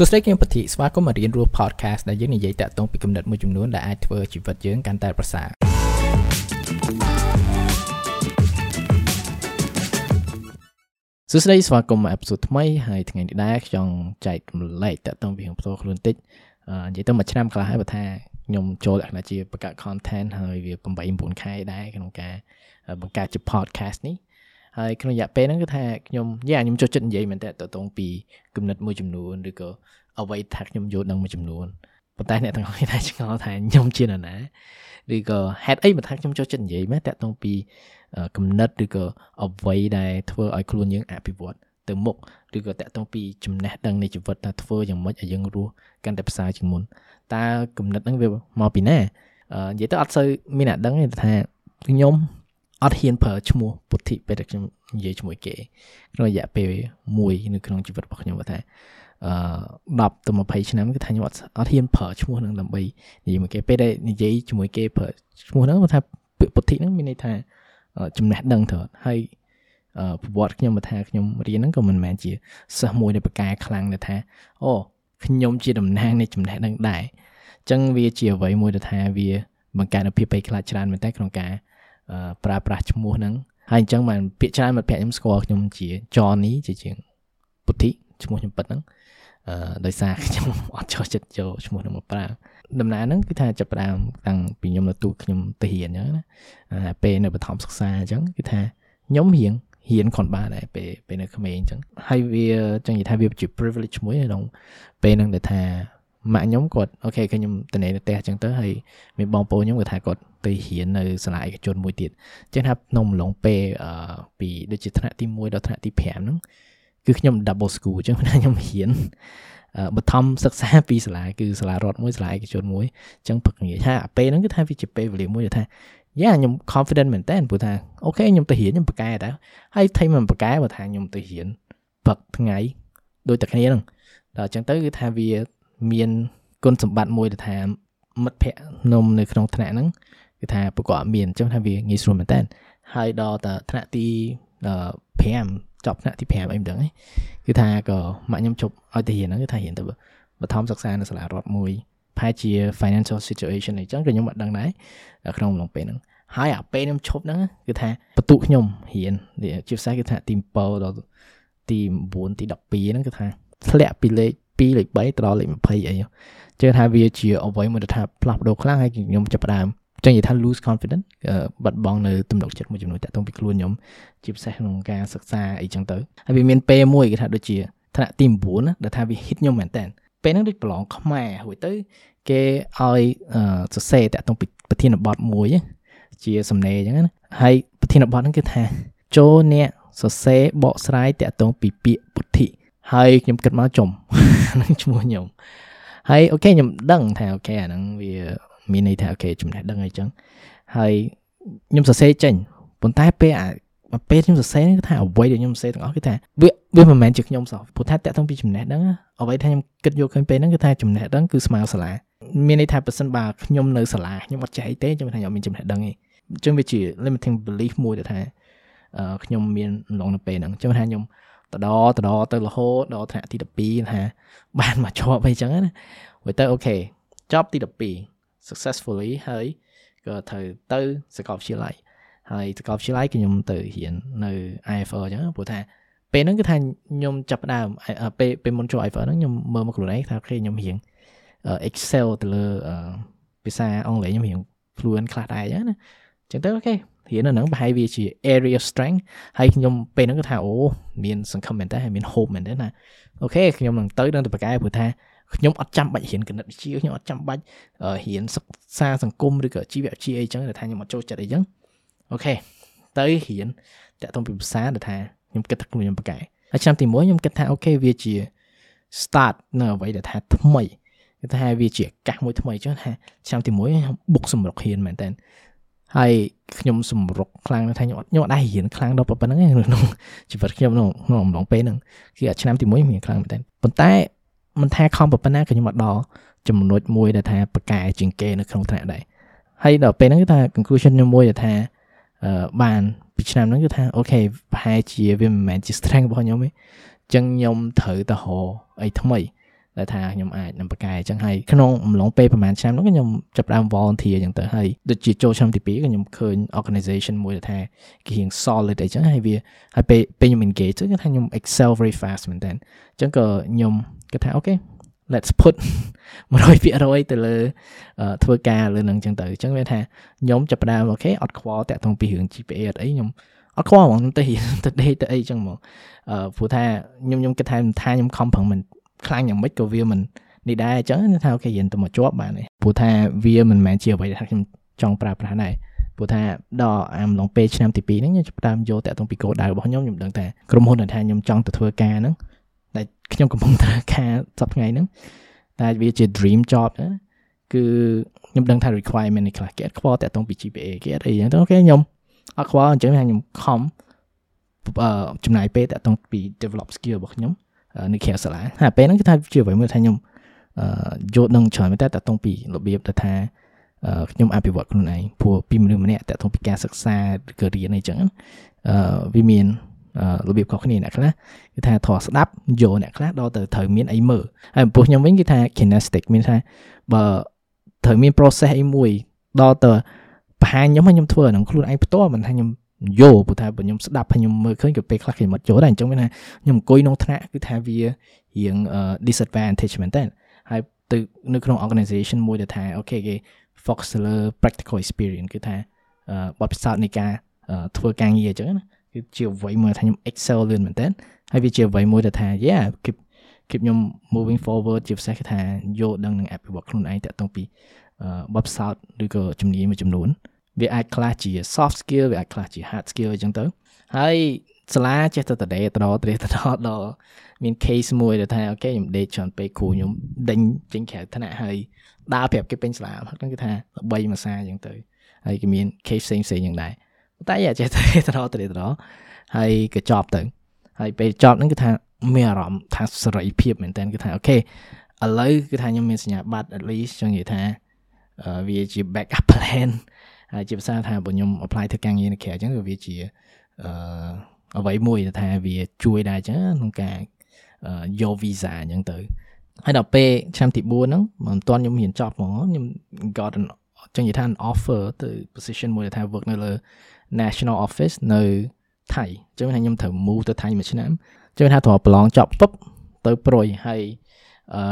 សួស្តីខ្ញុំពធីស្វាគមន៍មករៀនរស់ podcast ដែលយើងនិយាយតាក់ទងពីគំនិតមួយចំនួនដែលអាចធ្វើជីវិតយើងកាន់តែប្រសើរសួស្តីស្វាគមន៍មកអេពីសូតថ្មីហើយថ្ងៃនេះដែរខ្ញុំចែករំលែកតាក់ទងពីរឿងផ្ទាល់ខ្លួនតិចនិយាយទៅមួយឆ្នាំខ្លះហើយបើថាខ្ញុំចូលលក្ខណៈជាបង្កើត content ហើយវា8 9ខែដែរក្នុងការបង្កើតជា podcast នេះ ហើយក្នុងរយៈពេលហ្នឹងគឺថាខ្ញុំយ៉ាខ្ញុំចូលចិត្តនិយាយមែនតើតទៅពីគំនិតមួយចំនួនឬក៏អ្វីថាខ្ញុំយល់ដឹងមួយចំនួនប៉ុន្តែអ្នកទាំងអស់គ្នាតែឆ្ងល់ថាខ្ញុំជានរណាឬក៏ហេតុអីបើថាខ្ញុំចូលចិត្តនិយាយមែនតើតទៅពីគំនិតឬក៏អ្វីដែលធ្វើឲ្យខ្លួនយើងអភិវឌ្ឍទៅមុខឬក៏តកតងពីចំណេះដឹងនៃជីវិតថាធ្វើយ៉ាងម៉េចឲ្យយើងរស់កាន់តែប្រសើរជាងមុនតើគំនិតហ្នឹងវាមកពីណានិយាយទៅអត់សូវមានអ្នកដឹងទេថាខ្ញុំ អត់ហ៊ានប្រើឈ្មោះពុទ្ធិពេលដែលខ្ញុំនិយាយជាមួយគេក្នុងរយៈពេលមួយនៅក្នុងជីវិតរបស់ខ្ញុំថាអឺ10ទៅ20ឆ្នាំគឺថាខ្ញុំអត់អត់ហ៊ានប្រើឈ្មោះហ្នឹងដើម្បីនិយាយមួយគេពេលដែលនិយាយជាមួយគេប្រើឈ្មោះហ្នឹងគាត់ថាពាក្យពុទ្ធិហ្នឹងមានន័យថាចំណេះដឹងទៅហើយប្រវត្តិខ្ញុំមកថាខ្ញុំរៀនហ្នឹងក៏មិនមែនជាសិស្សមួយដែលប្រកែខ្លាំងទៅថាអូខ្ញុំជាតំណាងនៃចំណេះដឹងដែរអញ្ចឹងវាជាអ្វីមួយដែលថាវាបង្កើនភាពភ័យខ្លាចច្រើនមែនតើក្នុងការ ប្រើប្រាស់ឈ្មោះហ្នឹងហើយអញ្ចឹងបានពាក្យច្រើនមិត្តភក្តិខ្ញុំស្គាល់ខ្ញុំជា Johnny ជាជាងពុទ្ធិឈ្មោះខ្ញុំពិតហ្នឹងអឺដោយសារខ្ញុំអត់ចូលចិត្តយកឈ្មោះហ្នឹងមកប្រើដំណើរហ្នឹងគឺថាចាប់ផ្ដើមតាំងពីខ្ញុំនៅទូខ្ញុំទៅរៀនអញ្ចឹងណាពេលនៅបឋមសិក្សាអញ្ចឹងគឺថាខ្ញុំរៀងហ៊ានខនបានដែរពេលពេលនៅក្មេងអញ្ចឹងហើយវាចឹងនិយាយថាវាជា privilege មួយក្នុងពេលហ្នឹងដែលថា ម៉ាក់ខ្ញុំគាត់អូខេខ្ញុំទៅនៅផ្ទះអញ្ចឹងទៅហើយមានបងប្អូនខ្ញុំគាត់ថាគាត់ទៅរៀននៅសាលាឯកជនមួយទៀតចឹងថាក្នុងអំឡុងពេលពីដូចជាថ្នាក់ទី1ដល់ថ្នាក់ទី5ហ្នឹងគឺខ្ញុំ double school អញ្ចឹងខ្ញុំរៀនបឋមសិក្សាពីសាលាគឺសាលារដ្ឋមួយសាលាឯកជនមួយអញ្ចឹងព្រឹកងាយថាពេលហ្នឹងគឺថាវាជាពេលវេលាមួយថាយ៉ាខ្ញុំ confident មែនតើព្រោះថាអូខេខ្ញុំទៅរៀនខ្ញុំបកកែតើហើយថៃមិនបកកែបើថាខ្ញុំទៅរៀនព្រឹកថ្ងៃដូចតែគ្នាហ្នឹងដល់អញ្ចឹងទៅគឺថាវា មានគុណសម្បត្តិមួយដែលថាមិត្តភ័ក្តិនំនៅក្នុងថ្នាក់ហ្នឹងគឺថាប្រកបអត់មានអញ្ចឹងថាវាងាយស្រួលមែនតើហើយដល់តែថ្នាក់ទី5ចប់ថ្នាក់ទី5អីមិនដឹងគឺថាក៏ម៉ាក់ខ្ញុំជប់ឲ្យទៅរៀនហ្នឹងគឺថារៀនទៅបឋមសិក្សានៅសាលារដ្ឋមួយប្រហែលជា financial situation អីចឹងក៏ខ្ញុំអត់ដឹងដែរក្នុងអំឡុងពេលហ្នឹងហើយអាពេលខ្ញុំឈប់ហ្នឹងគឺថាបន្ទុកខ្ញុំរៀនជាភាសាគឺថាទី7ដល់ទី9ទី12ហ្នឹងគឺថាធ្លាក់ពីលេខ 2លេខ3ទៅដល់លេខ20អីជឿថាវាជាអ្វីមួយថាផ្លាស់ប្ដូរខ្លាំងហើយខ្ញុំចាប់ផ្ដើមចឹងនិយាយថា lose confidence បាត់បង់នៅទំនុកចិត្តមួយចំនួនតាក់ទងពីខ្លួនខ្ញុំជាពិសេសក្នុងការសិក្សាអីចឹងទៅហើយវាមានពេលមួយគេថាដូចជាថ្នាក់ទី9ណាដែលថាវា hit ខ្ញុំមែនតើពេលហ្នឹងដូចប្រឡងខ្មែររួចទៅ គេឲ្យសរសេរតាក់ទងពីប្រធានបទមួយជាសំណេរចឹងណាហើយប្រធានបទហ្នឹងគឺថាចូលអ្នកសរសេរបកស្រាយតាក់ទងពីពាក្យពុទ្ធិ ហើយខ្ញុំគិតមកចំនឹងឈ្មោះខ្ញុំហើយ okay ខ្ញុំដឹងថា okay អាហ្នឹងវាមានន័យថា okay ចំណេះដឹងអីចឹងហើយខ្ញុំសរសេរចេញប៉ុន្តែពេលអាពេលខ្ញុំសរសេរគឺថាអ្វីដែលខ្ញុំសរសេរទាំងអស់គឺថាវាវាមិនមែនជាខ្ញុំសោះព្រោះថាតាក់ទងពីចំណេះដឹងអ្វីថាខ្ញុំគិតយកឃើញពេលហ្នឹងគឺថាចំណេះដឹងគឺស្មើសាលាមានន័យថាប៉ះសិនបើខ្ញុំនៅសាលាខ្ញុំអត់ចេះអីទេខ្ញុំថាខ្ញុំមានចំណេះដឹងទេអញ្ចឹងវាជា limiting belief មួយដែលថាខ្ញុំមានឡងនៅពេលហ្នឹងអញ្ចឹងថាខ្ញុំ តដតដទៅរហូតដល់ថ្នាក់ទី12ថាបានមកជាប់អីចឹងណាហើយទៅអូខេចប់ទី12 successfully ហើយក៏ត្រូវទៅសាកលវិទ្យាល័យហើយសាកលវិទ្យាល័យខ្ញុំទៅរៀននៅ IFR អញ្ចឹងព្រោះថាពេលហ្នឹងគឺថាខ្ញុំចាប់ដើមពេលពេលមុនចូល IFL ហ្នឹងខ្ញុំមើលមកខ្លួនឯងថាគេខ្ញុំរៀង excel ទៅលើភាសាអង់គ្លេសខ្ញុំរៀង fluent ខ្លះដែរអញ្ចឹងណាអញ្ចឹងទៅ okay រៀននៅហ្នឹងប្រហែលវាជា area strength ហើយខ្ញុំពេលហ្នឹងក៏ថាអូមានសង្ឃឹមមែនតើហើយមាន hope មែនតើណាអូខេខ្ញុំនឹងទៅនឹងទៅប្រកែព្រោះថាខ្ញុំអត់ចាំបាច់រៀនគណិតវិទ្យាខ្ញុំអត់ចាំបាច់រៀនសិក្សាសង្គមឬក៏ជីវវិទ្យាអីចឹងដែលថាខ្ញុំអត់ចូលចិត្តអីចឹង okay ទៅរៀនតាក់ទងពីភាសាដែលថាខ្ញុំគិតថាខ្លួនខ្ញុំប្រកែហើយឆ្នាំទី1ខ្ញុំគិតថាអូខេវាជា start នៅអ្វីដែលថាថ្មីគឺថាវាជាឱកាសមួយថ្មីចឹងថាឆ្នាំទី1ខ្ញុំបុកសម្រុកហ៊ានមែនតើ ហើយខ្ញុំសម្រុកខ្លាំងថាខ្ញុំអត់ខ្ញុំអត់ដែររៀនខ្លាំងដល់ប៉ុណ្្នឹងក្នុងជីវិតខ្ញុំក្នុងក្នុងអំឡុងពេលហ្នឹងគឺឆ្នាំទី1មានខ្លាំងមែនតើប៉ុន្តែមិនថាខំប៉ុណ្ណាក៏ខ្ញុំអត់ដល់ចំណុចមួយដែលថាប្រកែជាងគេនៅក្នុងថ្នាក់ដែរហើយដល់ពេលហ្នឹងគឺថា conclusion ខ្ញុំមួយដែលថាអឺបានពីឆ្នាំហ្នឹងគឺថាអូខេប្រហែលជាវាមិនមែនជា strength របស់ខ្ញុំទេអញ្ចឹងខ្ញុំត្រូវទៅរកអីថ្មី ដែលថាខ្ញុំអាចនឹងប្រកែអញ្ចឹងហើយក្នុងអំឡុងពេលប្រហែលឆ្នាំនោះខ្ញុំចាប់ផ្ដើម volunteer អញ្ចឹងទៅហើយដូចជាចូលឆ្នាំទី2ក៏ខ្ញុំឃើញ organization មួយដែលថាគេរៀង solid អីចឹងហើយវាហើយពេលពេលខ្ញុំ engage គឺថាខ្ញុំ excel very fast មែនតើអញ្ចឹងក៏ខ្ញុំគិតថាអូខេ let's put 100%ទៅលើធ្វើការលើនឹងអញ្ចឹងទៅអញ្ចឹងវាថាខ្ញុំចាប់ផ្ដើមអូខេអត់ខ្វល់តាក់ទងពីរឿង GPA អត់អីខ្ញុំអត់ខ្វល់ហ្មងទៅទៅដេកទៅអីអញ្ចឹងហ្មងអឺព្រោះថាខ្ញុំខ្ញុំគិតថាថាខ្ញុំខំប្រឹងមិន ខ្លាំងយ៉ាងម៉េចក៏វាមិននេះដែរអញ្ចឹងថាអូខេយើងទៅមកជាប់បានព្រោះថាវាមិនមែនជាអ្វីដែលខ្ញុំចង់ប្រើប្រាស់ដែរព្រោះថាដល់អាមឡងពេលឆ្នាំទី2ហ្នឹងខ្ញុំចាប់តាមយកតាក់ទងពីគោលដៅរបស់ខ្ញុំខ្ញុំដឹងថាក្រុមហ៊ុនដែលថាខ្ញុំចង់ទៅធ្វើការហ្នឹងតែខ្ញុំកំពុងត្រូវការសប្តាហ៍ថ្ងៃហ្នឹងតែវាជា dream job ណាគឺខ្ញុំដឹងថា requirement នេះខ្លះគេអត់ខ្វល់តាក់ទងពី GPA គេអត់អីចឹងទៅអូខេខ្ញុំអត់ខ្វល់អញ្ចឹងខ្ញុំខំចំណាយពេលតាក់ទងពី develop skill របស់ខ្ញុំ នៅក្រៅសាលាហើយពេលហ្នឹងគឺថាជាអ្វីមួយថាខ្ញុំយល់ដឹងច្រើនមែនតើតាក់ទងពីរបៀបទៅថាខ្ញុំអភិវឌ្ឍខ្លួនឯងព្រោះពីមនុស្សម្នាក់តាក់ទងពីការសិក្សាឬក៏រៀនអីចឹងអឺវាមានរបៀបខុសគ្នាអ្នកខ្លះគឺថាធေါ်ស្ដាប់យកអ្នកខ្លះដល់ទៅត្រូវមានអីមើលហើយចំពោះខ្ញុំវិញគឺថា kinesthetic មានថាបើត្រូវមាន process អីមួយដល់ទៅបង្ហាញខ្ញុំឲ្យខ្ញុំធ្វើអានឹងខ្លួនឯងផ្ទាល់មិនថាខ្ញុំ យកព្រោះថាបើខ្ញុំស្ដាប់ហើយខ្ញុំមើលឃើញក៏ពេលខ្លះខ្ញុំអត់ចូលដែរអញ្ចឹងមានថាខ្ញុំអង្គុយក្នុងថ្នាក់គឺថាវារៀង disadvantage មែនតើហើយទៅនៅក្នុង organization មួយដែលថាអូខេគេ focus លើ practical experience គឺថាបទពិសោធន៍នៃការធ្វើការងារអញ្ចឹងណាគឺជាអ្វីមួយថាខ្ញុំ excel លឿនមែនតើហើយវាជាអ្វីមួយដែលថា yeah keep keep ខ្ញុំ moving forward ជាពិសេសគឺថាយកដឹងនឹងអភិវឌ្ឍខ្លួនឯងតាក់ទងពីបទពិសោធន៍ឬក៏ជំនាញមួយចំនួន វាអាចខ្លះជា soft skill វាអាចខ្លះជា hard skill អញ្ចឹងទៅហើយសាលាចេះតែតដេតដត្រេតដដល់មាន case មួយដែលថាអូខេខ្ញុំដេកច្រើនពេកគ្រូខ្ញុំដេញចេញក្រៅថ្នាក់ហើយដើរប្រាប់គេពេញសាលាហ្នឹងគឺថាល្បីមួយសាអញ្ចឹងទៅហើយគេមាន case ផ្សេងផ្សេងយ៉ាងដែរតែយ៉ាចេះតែត្រឡត្រេត្រហើយក៏ចប់ទៅហើយពេលចប់ហ្នឹងគឺថាមានអារម្មណ៍ថាសេរីភាពមែនតើគឺថាអូខេឥឡូវគឺថាខ្ញុំមានសញ្ញាបត្រ at least ចង់និយាយថាវាជា backup plan ហើយ ជាភាសាថាបើខ្ញុំ apply ធ្វើការងារនៅក្រៅអញ្ចឹងវាជាអឺអ្វីមួយថាវាជួយដែរអញ្ចឹងក្នុងការយក visa អញ្ចឹងទៅហើយដល់ពេលឆ្នាំទី4ហ្នឹងមិនទាន់ខ្ញុំរៀនចប់ហ្មងខ្ញុំ got an ចឹងនិយាយថា offer ទៅ position មួយថា work នៅលើ national office នៅថៃចឹងថាខ្ញុំត្រូវ move ទៅថៃមួយឆ្នាំចឹងថាត្រូវប្រឡងចប់ปุ๊បទៅប្រុយហើយអឺ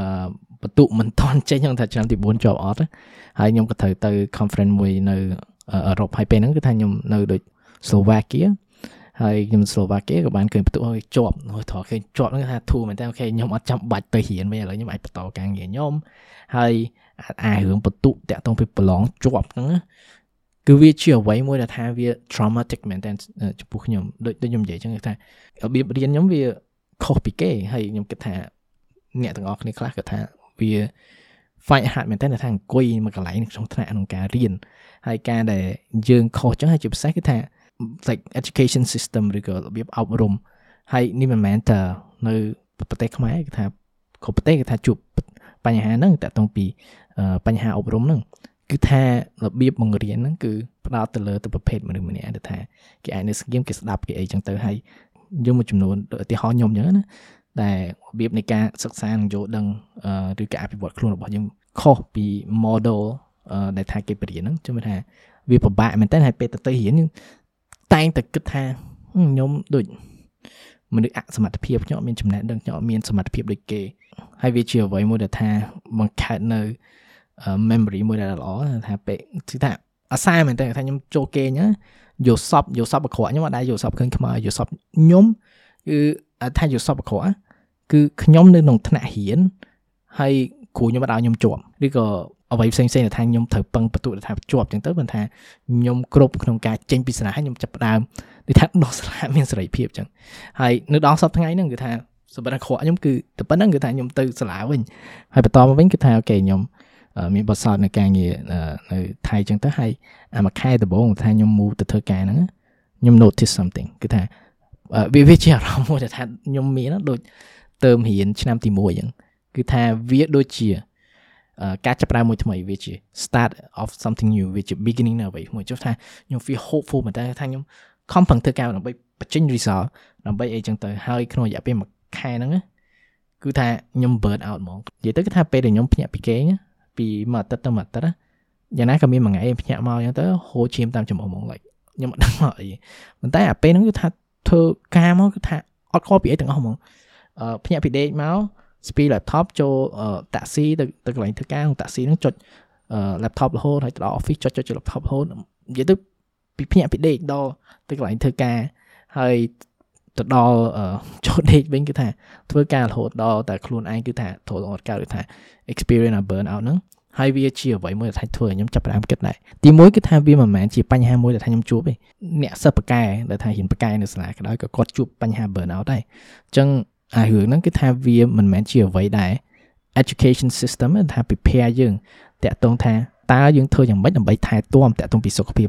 បន្ទុមិនតន់ចេញខ្ញុំថាឆ្នាំទី4ជាប់អត់ហើយខ្ញុំក៏ត្រូវទៅ conference មួយនៅអឺរ៉ុបហើយពេលហ្នឹងគឺថាខ្ញុំនៅដូច Slovakia ហើយខ្ញុំ Slovakia ក៏បានឃើញបន្ទុឲ្យជាប់នោះត្រង់ឃើញជាប់ហ្នឹងថាធូរមែនតើអូខេខ្ញុំអត់ចាំបាច់ទៅរៀនវិញឥឡូវខ្ញុំអាចបន្តការងារខ្ញុំហើយអារឿងបន្ទុតាក់ទងពីប្រឡងជាប់ហ្នឹងគឺវាជាអ្វីមួយដែលថាវា traumatic មែនតើចំពោះខ្ញុំដូចដូចខ្ញុំនិយាយចឹងថារបៀបរៀនខ្ញុំវាខុសពីគេហើយខ្ញុំគិតថាអ្នកទាំងអស់គ្នាខ្លះគាត់ថា វា fight hard មែនតើថាអង្គុយមួយកន្លែងក្នុងថ្នាក់ក្នុងការរៀនហើយការដែលយើងខុសចឹងហើយជាពិសេសគឺថា like education system ឬក៏របៀបអប់រំហើយនេះមិនមែនតែនៅប្រទេសខ្មែរគឺថាគ្រប់ប្រទេសគឺថាជួបបញ្ហាហ្នឹងតាក់ទងពីបញ្ហាអប់រំហ្នឹងគឺថារបៀបបង្រៀនហ្នឹងគឺផ្ដោតទៅលើទៅប្រភេទមនុស្សម្នាក់ទៅថាគេអាចនៅស្ងៀមគេស្ដាប់គេអីចឹងទៅហើយយើងមួយចំនួនឧទាហរណ៍ខ្ញុំចឹងណា តែរបៀបនៃការសិក្សានិងយល់ដឹងឬការអភិវឌ្ឍខ្លួនរបស់យើងខុសពី model ដែលថាគេបរៀនហ្នឹងជំនឿថាវាពិបាកមែនតើហើយពេលទៅទៅរៀនតែងតែគិតថាខ្ញុំដូចមនុស្សអសមត្ថភាពខ្ញុំអត់មានចំណេះដឹងខ្ញុំអត់មានសមត្ថភាពដូចគេហើយវាជាអ្វីមួយដែលថាបង្កើតនៅ memory មួយដែលល្អថាពេលគឺថាអាសាមែនតើថាខ្ញុំចូលគេញយកសពយកសពអក្រក់ខ្ញុំអត់ដែរយកសពឃើញខ្មែរយកសពខ្ញុំគឺថាយកសពអក្រក់ គឺខ្ញុំនៅក្នុងថ្នាក់រៀនហើយគ្រូខ្ញុំអត់ឲ្យខ្ញុំជាប់ឬក៏អ្វីផ្សេងផ្សេងដែលថាខ្ញុំត្រូវពឹងបន្ទុកថាជាប់ចឹងទៅមិនថាខ្ញុំគ្រប់ក្នុងការចេញពីសាលាខ្ញុំចាប់ផ្ដើមដូចថាដោះសាលាមានសេរីភាពចឹងហើយនៅដល់សប្តាហ៍ថ្ងៃហ្នឹងគឺថាសម្រាប់ខកខ្ញុំគឺតែប៉ុណ្្នឹងគឺថាខ្ញុំទៅសាលាវិញហើយបន្តមកវិញគឺថាអូខេខ្ញុំមានបទសោតនៅការងារនៅថៃចឹងទៅហើយអាមួយខែដំបូងថាខ្ញុំ move ទៅធ្វើការហ្នឹងខ្ញុំ notice something គឺថាវាវាជាអារម្មណ៍មួយដែលថាខ្ញុំមានដូច ទៅរៀនឆ្នាំទី1ចឹងគឺថាវាដូចជាការចាប់ផ្ដើមមួយថ្មីវាជា start of something new វាជា beginning នៅអ្វីមួយចុះថាខ្ញុំ feel hopeful មែនតើថាខ្ញុំខំប្រឹងធ្វើការដើម្បីបញ្ចេញ result ដើម្បីអីចឹងទៅហើយក្នុងរយៈពេលមួយខែហ្នឹងគឺថាខ្ញុំ burn out ហ្មងនិយាយទៅគឺថាពេលដែលខ្ញុំភ្ញាក់ពីគេងពីមួយអាទិត្យទៅមួយអាទិត្យយ៉ាងណាក៏មានមួយថ្ងៃភ្ញាក់មកអញ្ចឹងទៅហូរឈាមតាមច្រមុះហ្មង like ខ្ញុំមិនដឹងមកអីប៉ុន្តែអាពេលហ្នឹងគឺថាធ្វើការមកគឺថាអត់ខកពីអីទាំងអស់ហ្មងអឺ ភ្ញាក់ពីដេកមកស្ពី laptop ចូលតាក់ស៊ីទៅទៅកន្លែងធ្វើការតាក់ស៊ីហ្នឹងចុច laptop រហូតហើយទៅដល់ office ចុចចុច laptop រហូតនិយាយទៅពីភ្ញាក់ពីដេកដល់ទៅកន្លែងធ្វើការហើយទៅដល់ចូលដេកវិញគឺថាធ្វើការរហូតដល់តែខ្លួនឯងគឺថាត្រូវអត់កើតគឺថា experience burn out ហ្នឹងហើយវាជាអ្វីមួយដែលថាធ្វើឲ្យខ្ញុំចាប់ផ្ដើមគិតដែរទីមួយគឺថាវាមិនមែនជាបញ្ហាមួយដែលថាខ្ញុំជួបទេអ្នកសិស្សបកែដែលថារៀនបកែនៅសាលាក៏ដោយក៏គាត់ជួបបញ្ហា burn out ដែរអញ្ចឹង អារឿងហ្នឹងគឺថាវាមិនមែនជាអ្វីដែរ education system ថា prepare យើងតាក់ទងថាតើយើងធ្វើយ៉ាងម៉េចដើម្បីថែទាំតាក់ទងពីសុខភាព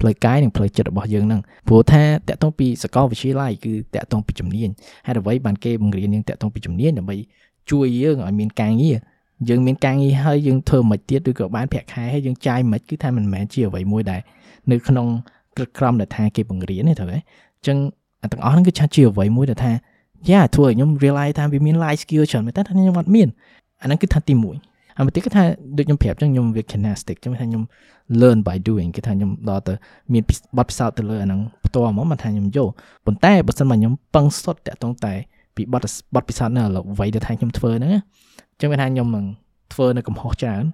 ផ្លូវកាយនិងផ្លូវចិត្តរបស់យើងហ្នឹងព្រោះថាតាក់ទងពីសកលវិទ្យាល័យគឺតាក់ទងពីជំនាញហេតុអ្វីបានគេបង្រៀនយើងតាក់ទងពីជំនាញដើម្បីជួយយើងឲ្យមានការងារយើងមានការងារហើយយើងធ្វើមិនទៀតឬក៏បានប្រាក់ខែហើយយើងចាយមិនគឺថាមិនមែនជាអ្វីមួយដែលនៅក្នុងក្រឹតក្រមដែលថាគេបង្រៀនទេត្រូវទេអញ្ចឹងទាំងអស់ហ្នឹងគឺឆាជាអ្វីមួយដែលថា យ៉ាធ្វើឲ្យខ្ញុំ realize ថាវាមាន life skill ច្រើនមែនតើថាខ្ញុំអត់មានអាហ្នឹងគឺថាទី1ហើយមកទៀតគឺថាដូចខ្ញុំប្រាប់ចឹងខ្ញុំវា kinesthetic ចឹងថាខ្ញុំ learn by doing គឺថាខ្ញុំដល់ទៅមានបទពិសោធន៍ទៅលើអាហ្នឹងផ្ទាល់មកមកថាខ្ញុំយកប៉ុន្តែបើសិនមកខ្ញុំពឹងសុទ្ធតាក់ទងតែពីបទបទពិសោធន៍នៅអ្វីដែលថាខ្ញុំធ្វើហ្នឹងចឹងវាថាខ្ញុំនឹងធ្វើនៅកំហុសច្រើន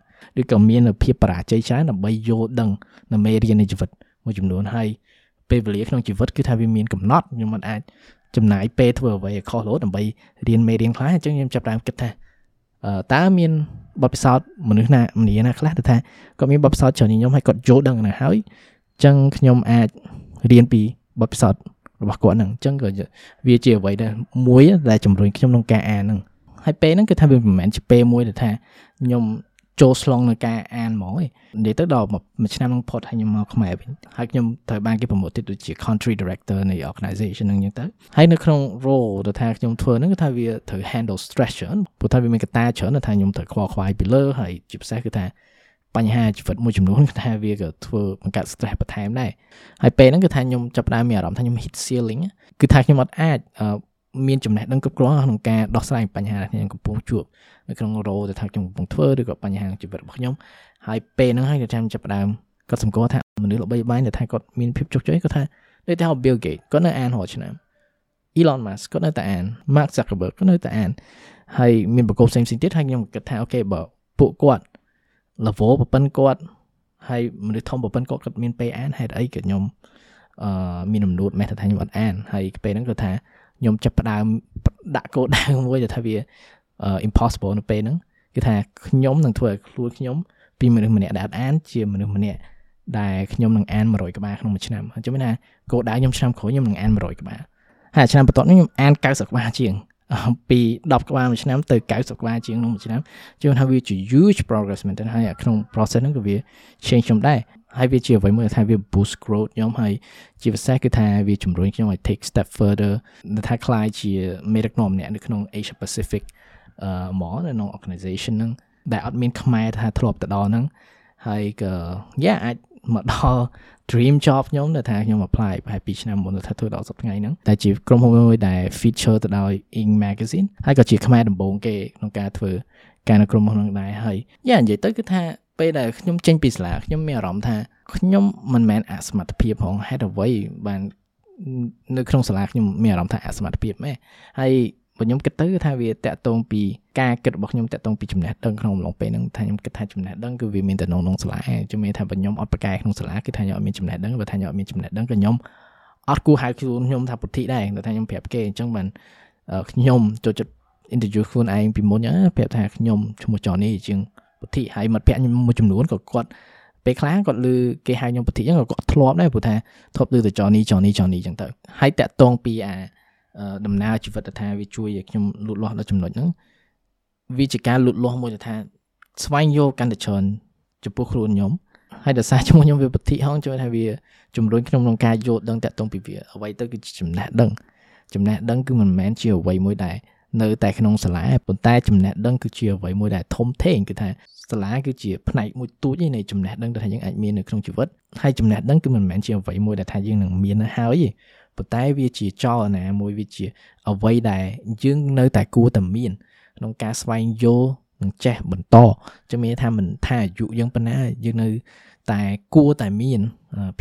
ឬក៏មានភាពបរាជ័យច្រើនដើម្បីយល់ដឹងនៅមេរៀននៃជីវិតមួយចំនួនហើយពេលវេលាក្នុងជីវិតគឺថាវាមានកំណត់ខ្ញុំមិនអាច ចំណាយពេលធ្វើអ្វីឲ្យខុសលោដើម្បីរៀនមេរៀនខ្លះអញ្ចឹងខ្ញុំចាប់ផ្ដើមគិតថាតើមានបទពិសោធន៍មនុស្សណាម្នាណាខ្លះទៅថាគាត់មានបទពិសោធន៍ច្រើនខ្ញុំហើយគាត់យល់ដឹងណាស់ហើយអញ្ចឹងខ្ញុំអាចរៀនពីបទពិសោធន៍របស់គាត់ហ្នឹងអញ្ចឹងក៏វាជាអ្វីដែលមួយដែលជំរុញខ្ញុំក្នុងការអានហ្នឹងហើយពេលហ្នឹងគឺថាវាមិនមែនជាពេលមួយដែលថាខ្ញុំ ចូលស្លងនៅការអានហ្មងឯងនិយាយទៅដល់មួយឆ្នាំនឹងផុតហើយខ្ញុំមកខ្មែរវិញហើយខ្ញុំត្រូវបានគេប្រម៉ូទទៅជា country director នៃ organization ហ្នឹងអញ្ចឹងទៅហើយនៅក្នុង role ដែលថាខ្ញុំធ្វើហ្នឹងគឺថាវាត្រូវ handle stress ច្រើនព្រោះថាវាមានកត្តាច្រើនដែលថាខ្ញុំត្រូវខ្វល់ខ្វាយពីលើហើយជាពិសេសគឺថាបញ្ហាជីវិតមួយចំនួនគឺថាវាក៏ធ្វើបង្កើត stress បន្ថែមដែរហើយពេលហ្នឹងគឺថាខ្ញុំចាប់ផ្ដើមមានអារម្មណ៍ថាខ្ញុំ hit ceiling គឺថាខ្ញុំអត់អាច មានចំណេះដឹងគ្រប់គ្រាន់ក្នុងការដោះស្រាយបញ្ហាដែលខ្ញុំកំពុងជួបនៅក្នុងរោដែលថាខ្ញុំកំពុងធ្វើឬក៏បញ្ហាជីវិតរបស់ខ្ញុំហើយពេលហ្នឹងហើយខ្ញុំចាប់ផ្ដើមគាត់សម្គាល់ថាមនុស្សល្បីល្បាញដែលថាគាត់មានភាពជោគជ័យគាត់ថាដូចថា Bill Gates គាត់នៅអានរាល់ឆ្នាំ Elon Musk គាត់នៅតែអាន Mark Zuckerberg គាត់នៅតែអានហើយមានប្រកបផ្សេងៗទៀតហើយខ្ញុំគិតថាអូខេបើពួកគាត់ level ប្រពន្ធគាត់ហើយមនុស្សធំប្រពន្ធគាត់គាត់មានពេលអានហេតុអីក៏ខ្ញុំអឺមានអំណួតមេថាខ្ញុំអត់អានហើយពេលហ្នឹងគាត់ថា ខ្ញុំចាប់ផ្ដើមដាក់គោលដៅមួយដែលថាវា impossible នៅពេលហ្នឹងគឺថាខ្ញុំនឹងធ្វើឲ្យខ្លួនខ្ញុំពីមនុស្សម្នាក់ដែលអត់អានជាមនុស្សម្នាក់ដែលខ្ញុំនឹងអាន100ក្បាលក្នុងមួយឆ្នាំអញ្ចឹងមានថាគោលដៅខ្ញុំឆ្នាំក្រោយខ្ញុំនឹងអាន100ក្បាលហើយឆ្នាំបន្ទាប់នេះខ្ញុំអាន90ក្បាលជាងពី10ក្បាលមួយឆ្នាំទៅ90ក្បាលជាងក្នុងមួយឆ្នាំជឿថាវាជា huge progress មែនទែនហើយក្នុង process ហ្នឹងក៏វា change ខ្ញុំដែរ ហើយវាជាអ្វីមួយថាវា boost growth ខ្ញុំហើយជាពិសេសគឺថាវាជំរុញខ្ញុំឲ្យ take step further ថាខ្លាយជាមេដឹកនាំម្នាក់នៅក្នុង Asia Pacific អឺហ្មងនៅក្នុង organization ហ្នឹងដែលអត់មានខ្មែរថាធ្លាប់ទៅដល់ហ្នឹងហើយក៏យ៉ាអាចមកដល់ dream job ខ្ញុំដែលថាខ្ញុំ apply ប្រហែល2ឆ្នាំមុនថាធ្វើដល់សប្តាហ៍ថ្ងៃហ្នឹងតែជាក្រុមហ៊ុនមួយដែល feature ទៅដោយ Ing Magazine ហើយក៏ជាខ្មែរដំបូងគេក្នុងការធ្វើការនៅក្រុមហ៊ុនហ្នឹងដែរហើយយ៉ានិយាយទៅគឺថា ពេលដែលខ្ញុំចេញពីសាលាខ្ញុំមានអារម្មណ៍ថាខ្ញុំមិនមែនអសមត្ថភាពផងហេតុអ្វីបាននៅក្នុងសាលាខ្ញុំមានអារម្មណ៍ថាអសមត្ថភាពហ្មងហើយបើខ្ញុំគិតទៅគឺថាវាតកតងពីការគិតរបស់ខ្ញុំតកតងពីចំណេះដឹងក្នុងអំឡុងពេលហ្នឹងថាខ្ញុំគិតថាចំណេះដឹងគឺវាមានតែក្នុងក្នុងសាលាជំនឿថាបើខ្ញុំអត់ប្រកែក្នុងសាលាគឺថាខ្ញុំអត់មានចំណេះដឹងបើថាខ្ញុំអត់មានចំណេះដឹងក៏ខ្ញុំអត់គួរហៅខ្លួនខ្ញុំថាពុទ្ធិដែរតែថាខ្ញុំប្រាប់គេអញ្ចឹងបានខ្ញុំចូលចិត្ត interview ខ្លួនឯងពីមុនប្រាប់ថាខ្ញុំឈ្មោះ Johnny ជាង ពុទ្ធិហើយមិត្តភក្តិខ្ញុំមួយចំនួនក៏គាត់ពេលខ្លះគាត់លឺគេហៅខ្ញុំពុទ្ធិអញ្ចឹងក៏គាត់ធ្លាប់ដែរព្រោះថាធ្លាប់លឺតែ Johnny Johnny Johnny អញ្ចឹងទៅហើយតាក់តងពីអាដំណើរជីវិតថាវាជួយឲ្យខ្ញុំលូតលាស់ដល់ចំណុចហ្នឹងវាជាការលូតលាស់មួយដែលថាស្វែងយល់កាន់តែច្រើនចំពោះខ្លួនខ្ញុំហើយដោយសារជាមួយខ្ញុំវាប្រតិហងជួយថាវាជំរុញខ្ញុំក្នុងការយល់ដឹងតាក់ទងពីវាអ្វីទៅគឺជាចំណេះដឹងចំណេះដឹងគឺមិនមែនជាអ្វីមួយដែល នៅតែក្នុងសាលាប៉ុន្តែចំណេះដឹងគឺជាអ្វីមួយដែលធំធេងគឺថាសាលាគឺជាផ្នែកមួយទូចនៃចំណេះដឹងដែលថាយើងអាចមាននៅក្នុងជីវិតហើយចំណេះដឹងគឺមិនមែនជាអ្វីមួយដែលថាយើងនឹងមាននៅហើយទេប៉ុន្តែវាជាចលនាមួយវាជាអ្វីដែលយើងនៅតែគួរតែមានក្នុងការស្វែងយល់និងចេះបន្តចឹងមានថាមិនថាអាយុយើងប៉ុណ្ណាយើងនៅតែគួរតែមាន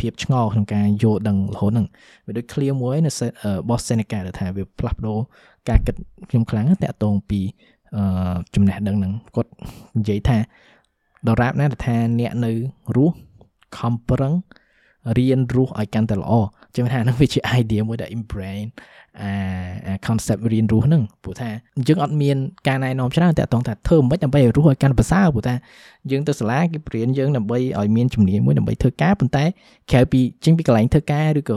ភាពឆ្ងល់ក្នុងការយល់ដឹងរហូតហ្នឹងវាដូច clear មួយនៅរបស់ Seneca ដែលថាវាផ្លាស់ប្ដូរ ការគិតខ្ញុំខ្លាំងតាក់ទងពីចំណេះដឹងហ្នឹងគាត់និយាយថាដរាបណាដែលថាអ្នកនៅរស់ខំប្រឹងរៀនរស់ឲ្យកាន់តែល្អចឹងថាហ្នឹងវាជា idea មួយដែល imbrain អា concept រៀនរស់ហ្នឹងព្រោះថាយើងអត់មានការណែនាំច្រើនតែតងថាធ្វើមិនដើម្បីឲ្យរស់ឲ្យកាន់ប្រសើរព្រោះថាយើងទៅសាលាគេបរៀនយើងដើម្បីឲ្យមានជំនាញមួយដើម្បីធ្វើការប៉ុន្តែក្រៅពីចេញពីកន្លែងធ្វើការឬក៏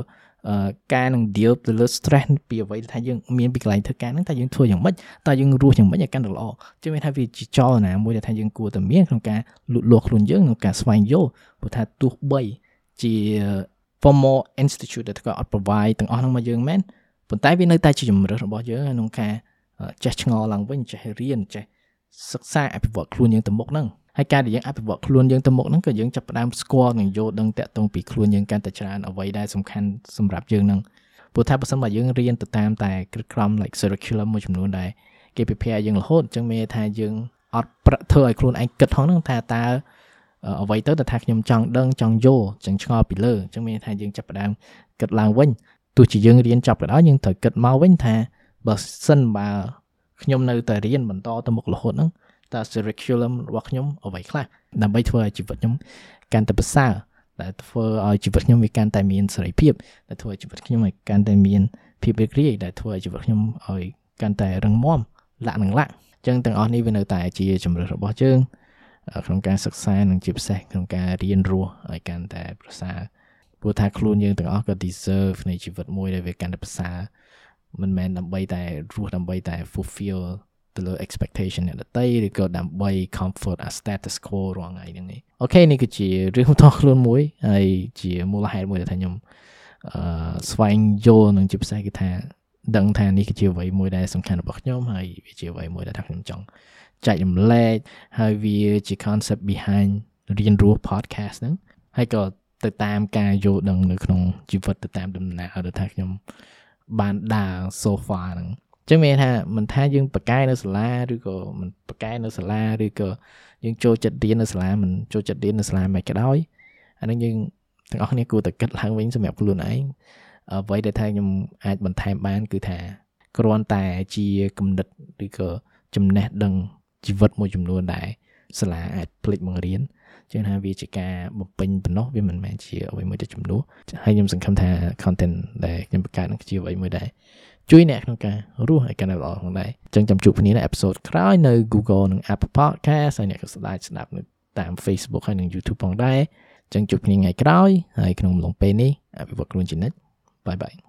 ការនឹង deal ទៅលើ stress ពីអ្វីថាយើងមានពីកន្លែងធ្វើការហ្នឹងតើយើងធ្វើយ៉ាងម៉េចតើយើងរស់យ៉ាងម៉េចឲ្យកាន់តែល្អជាមានថាវាជាចលនាមួយដែលថាយើងគួរតែមានក្នុងការលូតលាស់ខ្លួនយើងក្នុងការស្វែងយល់ព្រោះថាទោះបីជា formal institute ដែលគាត់អត់ provide ទាំងអស់ហ្នឹងមកយើងមែនប៉ុន្តែវានៅតែជាជំរើសរបស់យើងក្នុងការចេះឆ្ងល់ឡើងវិញចេះរៀនចេះសិក្សាអភិវឌ្ឍខ្លួនយើងទៅមុខហ្នឹង ហើយការដែលយើងអភិវឌ្ឍខ្លួនយើងទៅមុខហ្នឹងក៏យើងចាប់ផ្ដើមស្គាល់និងយល់ដឹងតាក់ទងពីខ្លួនយើងកាន់តែច្រើនអ្វីដែលសំខាន់សម្រាប់យើងហ្នឹងព្រោះថាបើសិនបើយើងរៀនទៅតាមតែគ្រឹះក្រម like curriculum មួយចំនួនដែរគេពិភាក្សាយើងរហូតអញ្ចឹងមានថាយើងអត់ប្រធ្វើឲ្យខ្លួនឯងគិតផងហ្នឹងថាតើអ្វីទៅដែលថាខ្ញុំចង់ដឹងចង់យល់ចឹងឆ្ងល់ពីលើអញ្ចឹងមានថាយើងចាប់ផ្ដើមគិតឡើងវិញទោះជាយើងរៀនចប់ក៏ដោយយើងត្រូវគិតមកវិញថាបើសិនបើខ្ញុំនៅតែរៀនបន្តទៅមុខរហូតហ្នឹង តើ curriculum របស់ខ្ញុំអ្វីខ្លះដើម្បីធ្វើឲ្យជីវិតខ្ញុំកាន់តែប្រសើរដែលធ្វើឲ្យជីវិតខ្ញុំវាកាន់តែមានសេរីភាពដែលធ្វើឲ្យជីវិតខ្ញុំឲ្យកាន់តែមានភាពរីករាយដែលធ្វើឲ្យជីវិតខ្ញុំឲ្យកាន់តែរឹងមាំលាក់នឹងលាក់អញ្ចឹងទាំងអស់នេះវានៅតែជាជំរើសរបស់យើងក្នុងការសិក្សានិងជាពិសេសក្នុងការរៀនរស់ឲ្យកាន់តែប្រសើរព្រោះថាខ្លួនយើងទាំងអស់ក៏ deserve នៃជីវិតមួយដែលវាកាន់តែប្រសើរមិនមែនដើម្បីតែរស់ដើម្បីតែ fulfill ទៅលើ expectation អ្នកដទៃឬក៏ដើម្បី comfort a status quo រាល់ថ្ងៃហ្នឹងឯងអូខេនេះគឺជារឿងបន្តខ្លួនមួយហើយជាមូលហេតុមួយដែលថាខ្ញុំអឺស្វែងយល់នឹងជាពិសេសគឺថា ដឹងថានេះគឺជាអ្វីមួយដែលសំខាន់របស់ខ្ញុំហើយវាជាអ្វីមួយដែលថាខ្ញុំចង់ចែករំលែកហើយវាជា concept behind រៀនរស់ podcast ហ្នឹងហើយក៏ទៅតាមការយល់ដឹងនៅក្នុងជីវិតទៅតាមដំណើរដែលថាខ្ញុំបានដើរ so far ហ្នឹង ចឹងមានថាមិនថាយើងបកកែនៅសាលាឬក៏មិនបកកែនៅសាលាឬក៏យើងចូលចិត្តរៀននៅសាលាមិនចូលចិត្តរៀននៅសាលាមិនក៏ដោយអានឹងយើងទាំងអស់គ្នាគួរតែគិតឡើងវិញសម្រាប់ខ្លួនឯងអ្វីដែលថាខ្ញុំអាចបន្ថែមបាន គឺថាគ្រាន់តែជាគំនិតឬក៏ចំណេះដឹងជីវិតមួយចំនួនដែលសាលាអាចផ្លិចបង្រៀនជាងថាវាជាការបំពេញបំណោះវាមិនមែនជាអ្វីមួយដែលជំនួសហើយខ្ញុំសង្ឃឹមថា content ដែលខ្ញុំបង្កើតនឹងជាអ្វីមួយដែល ជួយអ្នកក្នុងការរស់ឲ្យកាន់តែល្អផងដែរអញ្ចឹងចាំជួបគ្នានៅអេពីសូតក្រោយនៅ Google និង Apple Podcast ហើយអ្នកក៏ស្ដាយស្ដាប់នៅតាម Facebook ហើយនិង YouTube ផងដែរអញ្ចឹងជួបគ្នាថ្ងៃក្រោយហើយក្នុងអំឡុងពេលនេះអភិវឌ្ឍខ្លួនជានិច្ចបាយបាយ